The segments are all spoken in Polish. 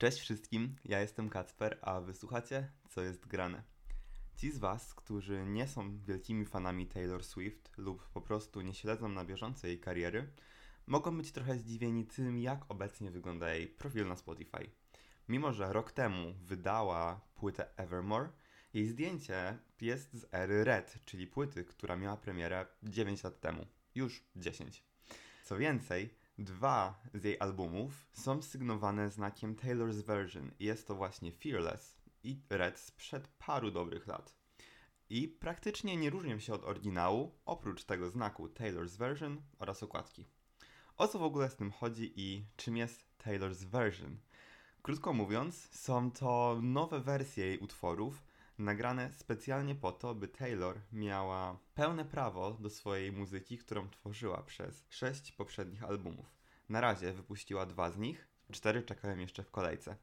Cześć wszystkim, ja jestem Kacper, a wysłuchacie Co jest grane. Ci z Was, którzy nie są wielkimi fanami Taylor Swift lub po prostu nie śledzą na bieżąco jej kariery, mogą być trochę zdziwieni tym, jak obecnie wygląda jej profil na Spotify. Mimo, że rok temu wydała płytę Evermore, jej zdjęcie jest z ery Red, czyli płyty, która miała premierę 9 lat temu. Już 10. Co więcej, dwa z jej albumów są sygnowane znakiem Taylor's Version. Jest to właśnie Fearless i Red sprzed paru dobrych lat. I praktycznie nie różnią się od oryginału, oprócz tego znaku Taylor's Version oraz okładki. O co w ogóle z tym chodzi i czym jest Taylor's Version? Krótko mówiąc, są to nowe wersje jej utworów, nagrane specjalnie po to, by Taylor miała pełne prawo do swojej muzyki, którą tworzyła przez sześć poprzednich albumów. Na razie wypuściła dwa z nich, cztery czekają jeszcze w kolejce.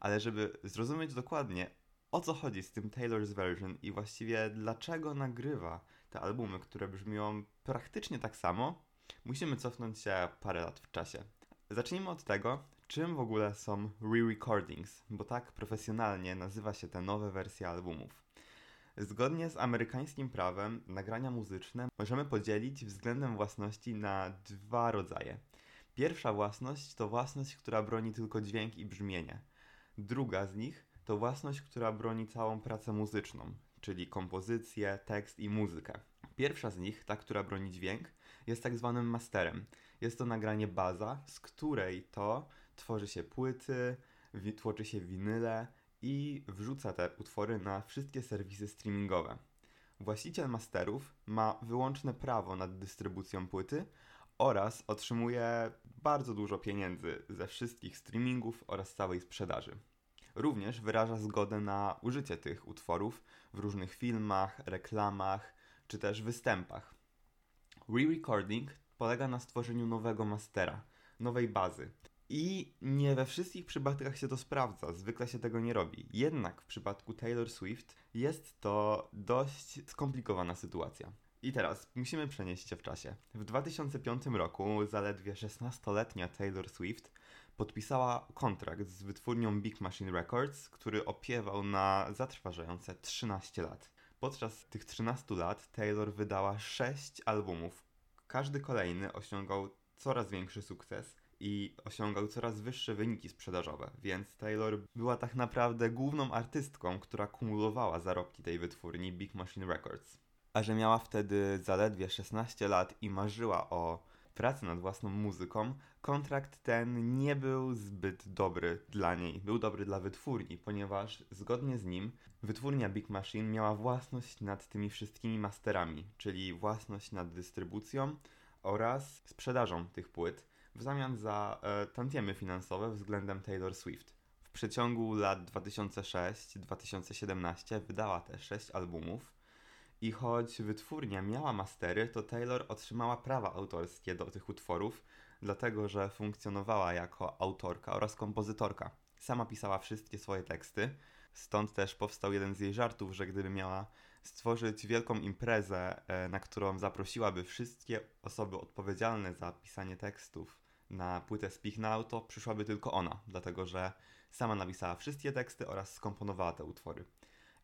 Ale żeby zrozumieć dokładnie, o co chodzi z tym Taylor's Version i właściwie dlaczego nagrywa te albumy, które brzmią praktycznie tak samo, musimy cofnąć się parę lat w czasie. Zacznijmy od tego, czym w ogóle są re-recordings, bo tak profesjonalnie nazywa się te nowe wersje albumów. Zgodnie z amerykańskim prawem, nagrania muzyczne możemy podzielić względem własności na dwa rodzaje. Pierwsza własność to własność, która broni tylko dźwięk i brzmienie. Druga z nich to własność, która broni całą pracę muzyczną, czyli kompozycję, tekst i muzykę. Pierwsza z nich, ta, która broni dźwięk, jest tak zwanym masterem. Jest to nagranie baza, z której to tworzy się płyty, tłoczy się winyle i wrzuca te utwory na wszystkie serwisy streamingowe. Właściciel masterów ma wyłączne prawo nad dystrybucją płyty oraz otrzymuje bardzo dużo pieniędzy ze wszystkich streamingów oraz całej sprzedaży. Również wyraża zgodę na użycie tych utworów w różnych filmach, reklamach czy też występach. Re-recording polega na stworzeniu nowego mastera, nowej bazy. I nie we wszystkich przypadkach się to sprawdza, zwykle się tego nie robi. Jednak w przypadku Taylor Swift jest to dość skomplikowana sytuacja. I teraz musimy przenieść się w czasie. W 2005 roku zaledwie 16-letnia Taylor Swift podpisała kontrakt z wytwórnią Big Machine Records, który opiewał na zatrważające 13 lat. Podczas tych 13 lat Taylor wydała 6 albumów. Każdy kolejny osiągał coraz większy sukces i osiągał coraz wyższe wyniki sprzedażowe, więc Taylor była tak naprawdę główną artystką, która kumulowała zarobki tej wytwórni Big Machine Records. A że miała wtedy zaledwie 16 lat i marzyła o pracy nad własną muzyką, kontrakt ten nie był zbyt dobry dla niej. Był dobry dla wytwórni, ponieważ zgodnie z nim wytwórnia Big Machine miała własność nad tymi wszystkimi masterami, czyli własność nad dystrybucją oraz sprzedażą tych płyt w zamian za e, tantiemy finansowe względem Taylor Swift. W przeciągu lat 2006-2017 wydała też 6 albumów i choć wytwórnia miała mastery, to Taylor otrzymała prawa autorskie do tych utworów, dlatego że funkcjonowała jako autorka oraz kompozytorka. Sama pisała wszystkie swoje teksty, stąd też powstał jeden z jej żartów, że gdyby miała stworzyć wielką imprezę, e, na którą zaprosiłaby wszystkie osoby odpowiedzialne za pisanie tekstów na płytę Speak Now, to przyszłaby tylko ona, dlatego że sama napisała wszystkie teksty oraz skomponowała te utwory.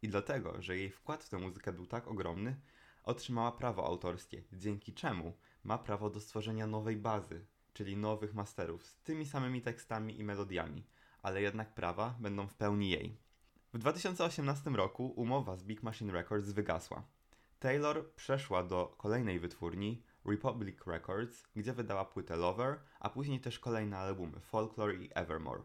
I dlatego, że jej wkład w tę muzykę był tak ogromny, otrzymała prawo autorskie, dzięki czemu ma prawo do stworzenia nowej bazy, czyli nowych masterów z tymi samymi tekstami i melodiami, ale jednak prawa będą w pełni jej. W 2018 roku umowa z Big Machine Records wygasła. Taylor przeszła do kolejnej wytwórni, Republic Records, gdzie wydała płytę Lover, a później też kolejne albumy Folklore i Evermore.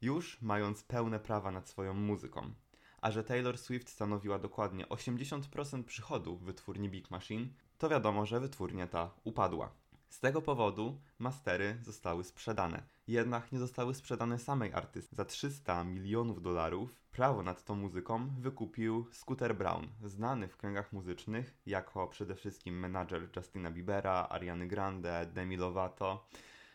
Już mając pełne prawa nad swoją muzyką, a że Taylor Swift stanowiła dokładnie 80% przychodu wytwórni Big Machine, to wiadomo, że wytwórnia ta upadła. Z tego powodu mastery zostały sprzedane. Jednak nie zostały sprzedane samej artystce. Za 300 milionów dolarów prawo nad tą muzyką wykupił Scooter Brown, znany w kręgach muzycznych jako przede wszystkim menadżer Justina Biebera, Ariany Grande, Demi Lovato.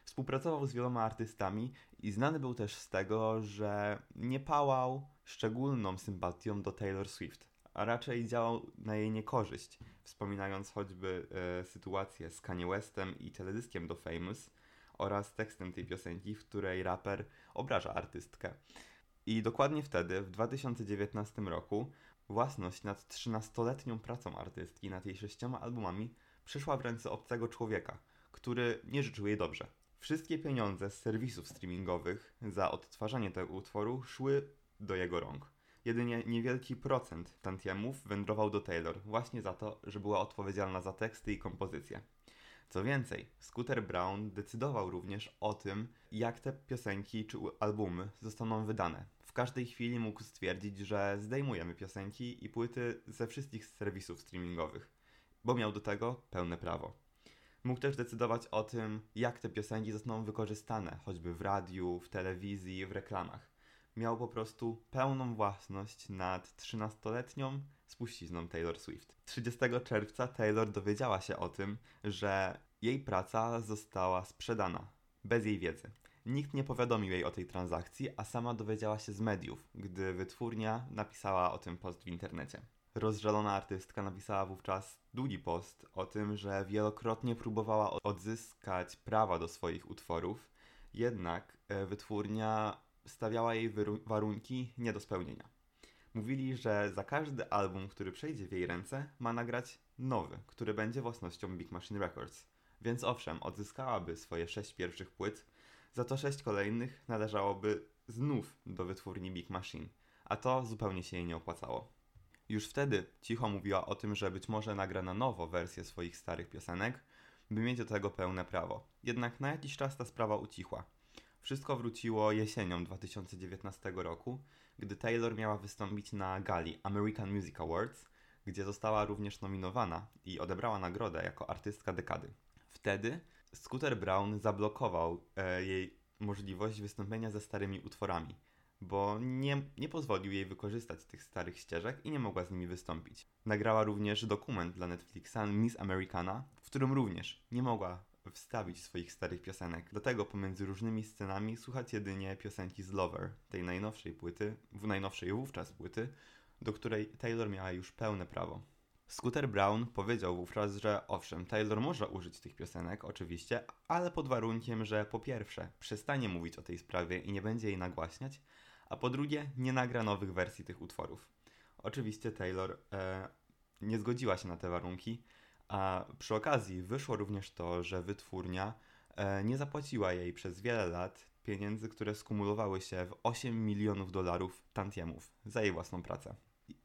Współpracował z wieloma artystami i znany był też z tego, że nie pałał szczególną sympatią do Taylor Swift, a raczej działał na jej niekorzyść, wspominając choćby e, sytuację z Kanye Westem i teledyskiem do Famous oraz tekstem tej piosenki, w której raper obraża artystkę. I dokładnie wtedy, w 2019 roku, własność nad 13-letnią pracą artystki, nad jej sześcioma albumami, przeszła w ręce obcego człowieka, który nie życzył jej dobrze. Wszystkie pieniądze z serwisów streamingowych za odtwarzanie tego utworu szły do jego rąk. Jedynie niewielki procent tantiemów wędrował do Taylor, właśnie za to, że była odpowiedzialna za teksty i kompozycję. Co więcej, Scooter Brown decydował również o tym, jak te piosenki czy albumy zostaną wydane. W każdej chwili mógł stwierdzić, że zdejmujemy piosenki i płyty ze wszystkich serwisów streamingowych, bo miał do tego pełne prawo. Mógł też decydować o tym, jak te piosenki zostaną wykorzystane, choćby w radiu, w telewizji, w reklamach. Miał po prostu pełną własność nad 13-letnią spuścizną Taylor Swift. 30 czerwca Taylor dowiedziała się o tym, że jej praca została sprzedana, bez jej wiedzy. Nikt nie powiadomił jej o tej transakcji, a sama dowiedziała się z mediów, gdy wytwórnia napisała o tym post w internecie. Rozżalona artystka napisała wówczas długi post o tym, że wielokrotnie próbowała odzyskać prawa do swoich utworów, jednak e, wytwórnia stawiała jej warunki nie do spełnienia. Mówili, że za każdy album, który przejdzie w jej ręce, ma nagrać nowy, który będzie własnością Big Machine Records. Więc owszem, odzyskałaby swoje sześć pierwszych płyt, za to sześć kolejnych należałoby znów do wytwórni Big Machine, a to zupełnie się jej nie opłacało. Już wtedy cicho mówiła o tym, że być może nagra na nowo wersję swoich starych piosenek, by mieć do tego pełne prawo. Jednak na jakiś czas ta sprawa ucichła. Wszystko wróciło jesienią 2019 roku, gdy Taylor miała wystąpić na gali American Music Awards, gdzie została również nominowana i odebrała nagrodę jako artystka dekady. Wtedy Scooter Brown zablokował e, jej możliwość wystąpienia ze starymi utworami, bo nie, nie pozwolił jej wykorzystać tych starych ścieżek i nie mogła z nimi wystąpić. Nagrała również dokument dla Netflixa Miss Americana, w którym również nie mogła wstawić swoich starych piosenek. Dlatego pomiędzy różnymi scenami słuchać jedynie piosenki z Lover, tej najnowszej płyty, w najnowszej wówczas płyty, do której Taylor miała już pełne prawo. Scooter Brown powiedział wówczas, że owszem, Taylor może użyć tych piosenek, oczywiście, ale pod warunkiem, że po pierwsze przestanie mówić o tej sprawie i nie będzie jej nagłaśniać, a po drugie nie nagra nowych wersji tych utworów. Oczywiście Taylor e, nie zgodziła się na te warunki, a przy okazji wyszło również to, że wytwórnia e, nie zapłaciła jej przez wiele lat pieniędzy, które skumulowały się w 8 milionów dolarów tantiemów za jej własną pracę.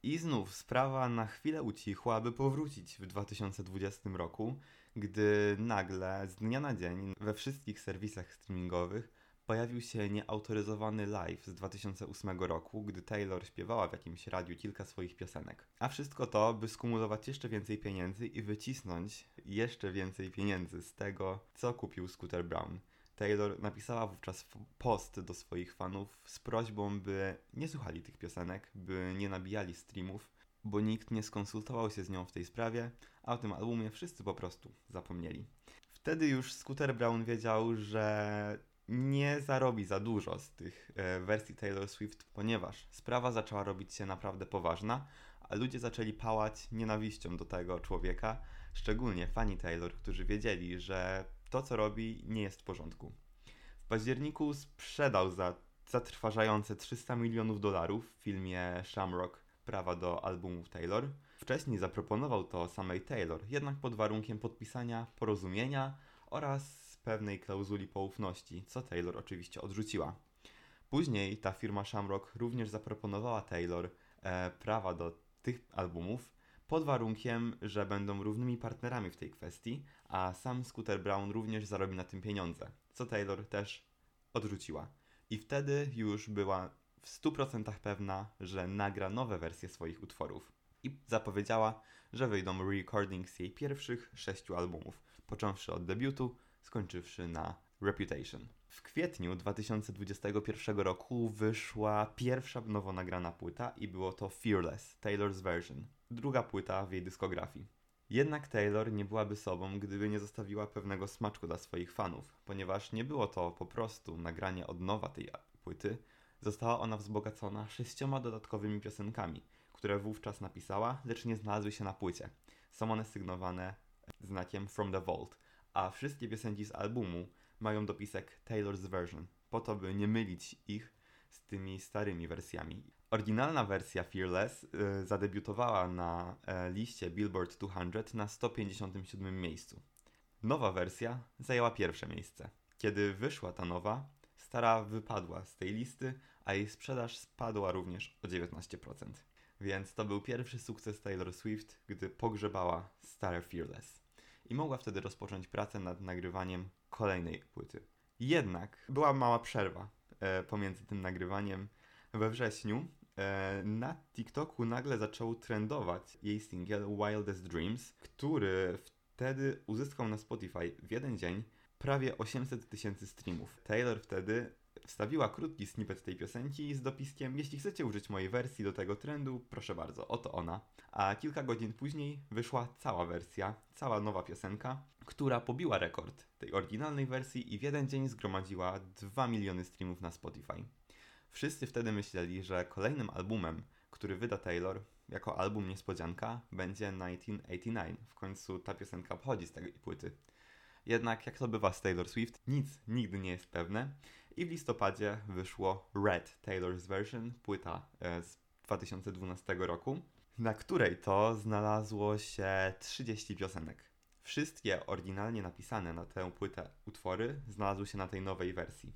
I znów sprawa na chwilę ucichła, aby powrócić w 2020 roku, gdy nagle z dnia na dzień we wszystkich serwisach streamingowych pojawił się nieautoryzowany live z 2008 roku, gdy Taylor śpiewała w jakimś radiu kilka swoich piosenek. A wszystko to, by skumulować jeszcze więcej pieniędzy i wycisnąć jeszcze więcej pieniędzy z tego, co kupił Scooter Brown. Taylor napisała wówczas post do swoich fanów z prośbą, by nie słuchali tych piosenek, by nie nabijali streamów, bo nikt nie skonsultował się z nią w tej sprawie, a o tym albumie wszyscy po prostu zapomnieli. Wtedy już Scooter Brown wiedział, że nie zarobi za dużo z tych e, wersji Taylor Swift, ponieważ sprawa zaczęła robić się naprawdę poważna, a ludzie zaczęli pałać nienawiścią do tego człowieka, szczególnie fani Taylor, którzy wiedzieli, że to, co robi, nie jest w porządku. W październiku sprzedał za zatrważające 300 milionów dolarów w filmie Shamrock prawa do albumów Taylor. Wcześniej zaproponował to samej Taylor, jednak pod warunkiem podpisania porozumienia oraz pewnej klauzuli poufności, co Taylor oczywiście odrzuciła. Później ta firma Shamrock również zaproponowała Taylor e, prawa do tych albumów, pod warunkiem, że będą równymi partnerami w tej kwestii, a sam Scooter Brown również zarobi na tym pieniądze, co Taylor też odrzuciła. I wtedy już była w 100% pewna, że nagra nowe wersje swoich utworów. I zapowiedziała, że wyjdą recordings jej pierwszych sześciu albumów, począwszy od debiutu, skończywszy na Reputation. W kwietniu 2021 roku wyszła pierwsza nowo nagrana płyta i było to Fearless, Taylor's Version druga płyta w jej dyskografii. Jednak Taylor nie byłaby sobą, gdyby nie zostawiła pewnego smaczku dla swoich fanów, ponieważ nie było to po prostu nagranie od nowa tej płyty, została ona wzbogacona sześcioma dodatkowymi piosenkami, które wówczas napisała, lecz nie znalazły się na płycie. Są one sygnowane znakiem From the Vault, a wszystkie piosenki z albumu mają dopisek Taylor's Version, po to, by nie mylić ich z tymi starymi wersjami. Oryginalna wersja Fearless y, zadebiutowała na y, liście Billboard 200 na 157 miejscu. Nowa wersja zajęła pierwsze miejsce. Kiedy wyszła ta nowa, stara wypadła z tej listy, a jej sprzedaż spadła również o 19%. Więc to był pierwszy sukces Taylor Swift, gdy pogrzebała stare Fearless. I mogła wtedy rozpocząć pracę nad nagrywaniem kolejnej płyty. Jednak była mała przerwa e, pomiędzy tym nagrywaniem. We wrześniu e, na TikToku nagle zaczął trendować jej singiel Wildest Dreams, który wtedy uzyskał na Spotify w jeden dzień prawie 800 tysięcy streamów. Taylor wtedy wstawiła krótki snippet tej piosenki z dopiskiem Jeśli chcecie użyć mojej wersji do tego trendu, proszę bardzo, oto ona. A kilka godzin później wyszła cała wersja, cała nowa piosenka, która pobiła rekord tej oryginalnej wersji i w jeden dzień zgromadziła 2 miliony streamów na Spotify. Wszyscy wtedy myśleli, że kolejnym albumem, który wyda Taylor, jako album niespodzianka, będzie 1989. W końcu ta piosenka pochodzi z tej płyty. Jednak jak to bywa z Taylor Swift, nic nigdy nie jest pewne i w listopadzie wyszło Red Taylor's Version, płyta e, z 2012 roku, na której to znalazło się 30 piosenek. Wszystkie oryginalnie napisane na tę płytę utwory znalazły się na tej nowej wersji,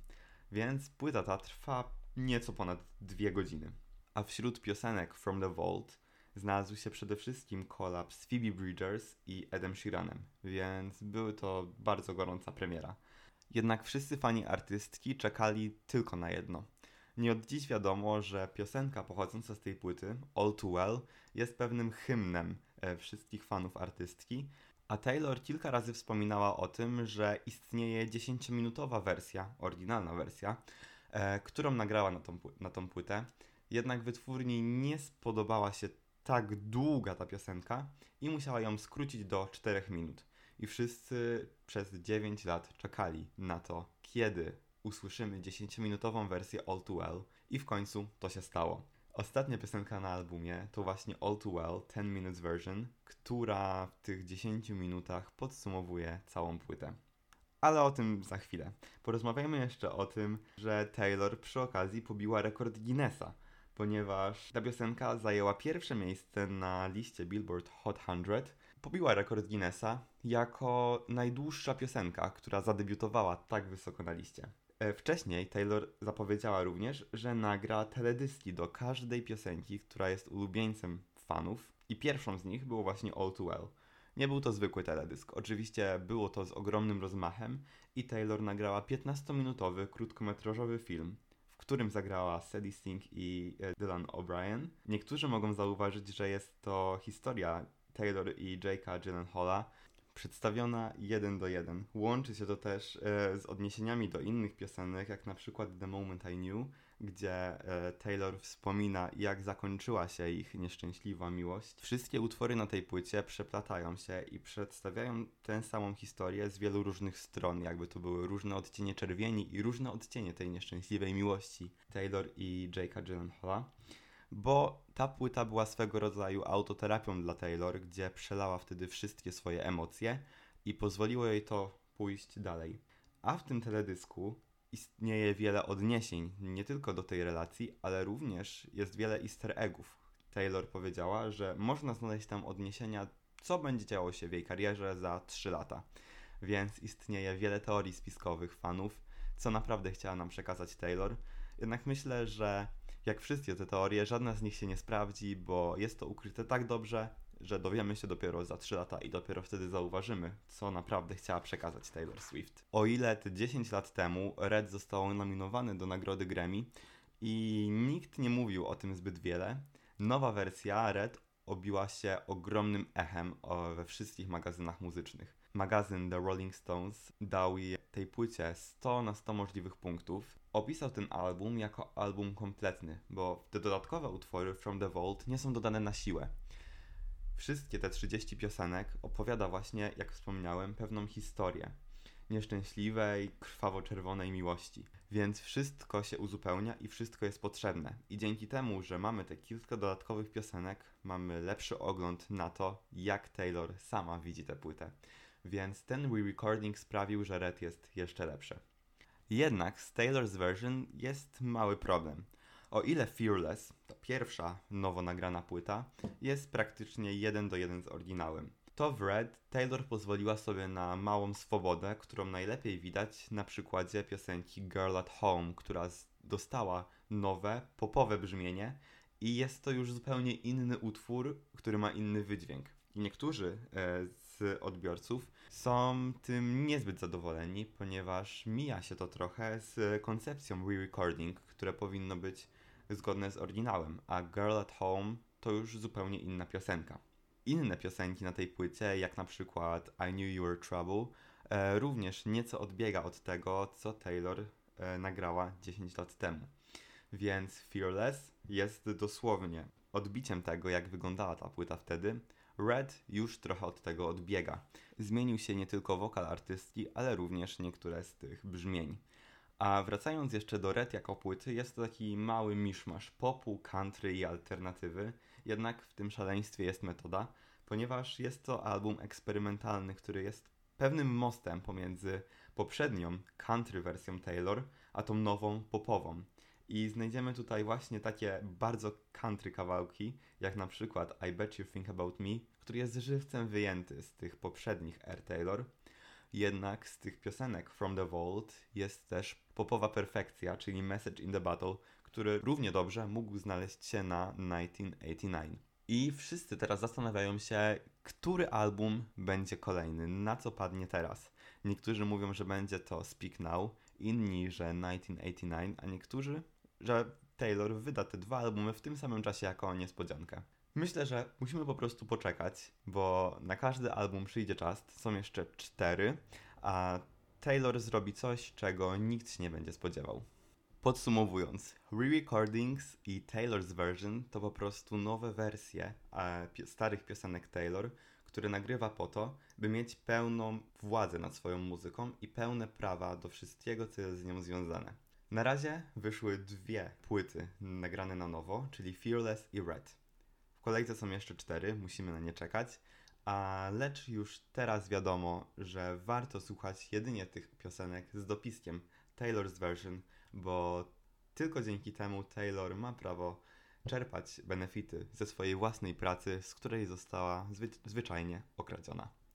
więc płyta ta trwa nieco ponad dwie godziny. A wśród piosenek From the Vault znalazł się przede wszystkim kolab z Phoebe Bridgers i Edem Sheeranem, więc były to bardzo gorąca premiera. Jednak wszyscy fani artystki czekali tylko na jedno. Nie od dziś wiadomo, że piosenka pochodząca z tej płyty, All Too Well, jest pewnym hymnem e, wszystkich fanów artystki, a Taylor kilka razy wspominała o tym, że istnieje 10-minutowa wersja, oryginalna wersja, e, którą nagrała na tą, na tą płytę. Jednak wytwórni nie spodobała się tak długa ta piosenka i musiała ją skrócić do 4 minut. I wszyscy przez 9 lat czekali na to, kiedy usłyszymy 10-minutową wersję All Too Well i w końcu to się stało. Ostatnia piosenka na albumie to właśnie All Too Well 10 Minutes Version, która w tych 10 minutach podsumowuje całą płytę. Ale o tym za chwilę. Porozmawiajmy jeszcze o tym, że Taylor przy okazji pobiła rekord Guinnessa, ponieważ ta piosenka zajęła pierwsze miejsce na liście Billboard Hot 100, pobiła rekord Guinnessa jako najdłuższa piosenka, która zadebiutowała tak wysoko na liście. E, wcześniej Taylor zapowiedziała również, że nagra teledyski do każdej piosenki, która jest ulubieńcem fanów i pierwszą z nich było właśnie All Too Well. Nie był to zwykły teledysk, oczywiście było to z ogromnym rozmachem i Taylor nagrała 15-minutowy, krótkometrażowy film, w którym zagrała Sadie Sink i e, Dylan O'Brien. Niektórzy mogą zauważyć, że jest to historia Taylor i Jake'a Gyllenhaala, przedstawiona jeden do jeden. Łączy się to też e, z odniesieniami do innych piosenek, jak na przykład The Moment I Knew, gdzie e, Taylor wspomina, jak zakończyła się ich nieszczęśliwa miłość. Wszystkie utwory na tej płycie przeplatają się i przedstawiają tę samą historię z wielu różnych stron, jakby to były różne odcienie czerwieni i różne odcienie tej nieszczęśliwej miłości Taylor i Jake'a Gyllenhaala bo ta płyta była swego rodzaju autoterapią dla Taylor, gdzie przelała wtedy wszystkie swoje emocje i pozwoliło jej to pójść dalej. A w tym teledysku istnieje wiele odniesień, nie tylko do tej relacji, ale również jest wiele easter eggów. Taylor powiedziała, że można znaleźć tam odniesienia, co będzie działo się w jej karierze za 3 lata. Więc istnieje wiele teorii spiskowych fanów, co naprawdę chciała nam przekazać Taylor. Jednak myślę, że jak wszystkie te teorie, żadna z nich się nie sprawdzi, bo jest to ukryte tak dobrze, że dowiemy się dopiero za 3 lata i dopiero wtedy zauważymy, co naprawdę chciała przekazać Taylor Swift. O ile te 10 lat temu Red został nominowany do nagrody Grammy i nikt nie mówił o tym zbyt wiele, nowa wersja Red obiła się ogromnym echem we wszystkich magazynach muzycznych. Magazyn The Rolling Stones dał tej płycie 100 na 100 możliwych punktów opisał ten album jako album kompletny, bo te dodatkowe utwory From the Vault nie są dodane na siłę. Wszystkie te 30 piosenek opowiada właśnie, jak wspomniałem, pewną historię nieszczęśliwej, krwawo-czerwonej miłości. Więc wszystko się uzupełnia i wszystko jest potrzebne. I dzięki temu, że mamy te kilka dodatkowych piosenek, mamy lepszy ogląd na to, jak Taylor sama widzi tę płytę. więc ten re-recording sprawił, że Red jest jeszcze lepszy. Jednak z Taylor's version jest mały problem. O ile Fearless, to pierwsza nowo nagrana płyta, jest praktycznie jeden do jeden z oryginałem. To w Red Taylor pozwoliła sobie na małą swobodę, którą najlepiej widać na przykładzie piosenki Girl at Home, która dostała nowe, popowe brzmienie i jest to już zupełnie inny utwór, który ma inny wydźwięk. I niektórzy e, z odbiorców są tym niezbyt zadowoleni, ponieważ mija się to trochę z koncepcją re-recording, które powinno być zgodne z oryginałem, a Girl at Home to już zupełnie inna piosenka. Inne piosenki na tej płycie, jak na przykład I Knew You Were Trouble, e, również nieco odbiega od tego, co Taylor e, nagrała 10 lat temu. Więc Fearless jest dosłownie odbiciem tego, jak wyglądała ta płyta wtedy. Red już trochę od tego odbiega. Zmienił się nie tylko wokal artystki, ale również niektóre z tych brzmień. A wracając jeszcze do Red jako płyty, jest to taki mały miszmasz popu, country i alternatywy, jednak w tym szaleństwie jest metoda, ponieważ jest to album eksperymentalny, który jest pewnym mostem pomiędzy poprzednią country wersją Taylor, a tą nową popową. I znajdziemy tutaj właśnie takie bardzo country kawałki, jak na przykład I Bet You Think About Me, który jest żywcem wyjęty z tych poprzednich Air Taylor. Jednak z tych piosenek From the Vault jest też popowa perfekcja, czyli Message in the Battle, który równie dobrze mógł znaleźć się na 1989. I wszyscy teraz zastanawiają się, który album będzie kolejny, na co padnie teraz. Niektórzy mówią, że będzie to Speak Now, inni, że 1989, a niektórzy, że Taylor wyda te dwa albumy w tym samym czasie jako niespodziankę. Myślę, że musimy po prostu poczekać, bo na każdy album przyjdzie czas, są jeszcze cztery, a Taylor zrobi coś, czego nikt się nie będzie spodziewał. Podsumowując, re-recordings i Taylor's version to po prostu nowe wersje e, starych piosenek Taylor, które nagrywa po to, by mieć pełną władzę nad swoją muzyką i pełne prawa do wszystkiego, co jest z nią związane. Na razie wyszły dwie płyty nagrane na nowo, czyli Fearless i Red. Kolejce są jeszcze cztery, musimy na nie czekać, a lecz już teraz wiadomo, że warto słuchać jedynie tych piosenek z dopiskiem Taylor's version, bo tylko dzięki temu Taylor ma prawo czerpać benefity ze swojej własnej pracy, z której została zwy zwyczajnie okradziona.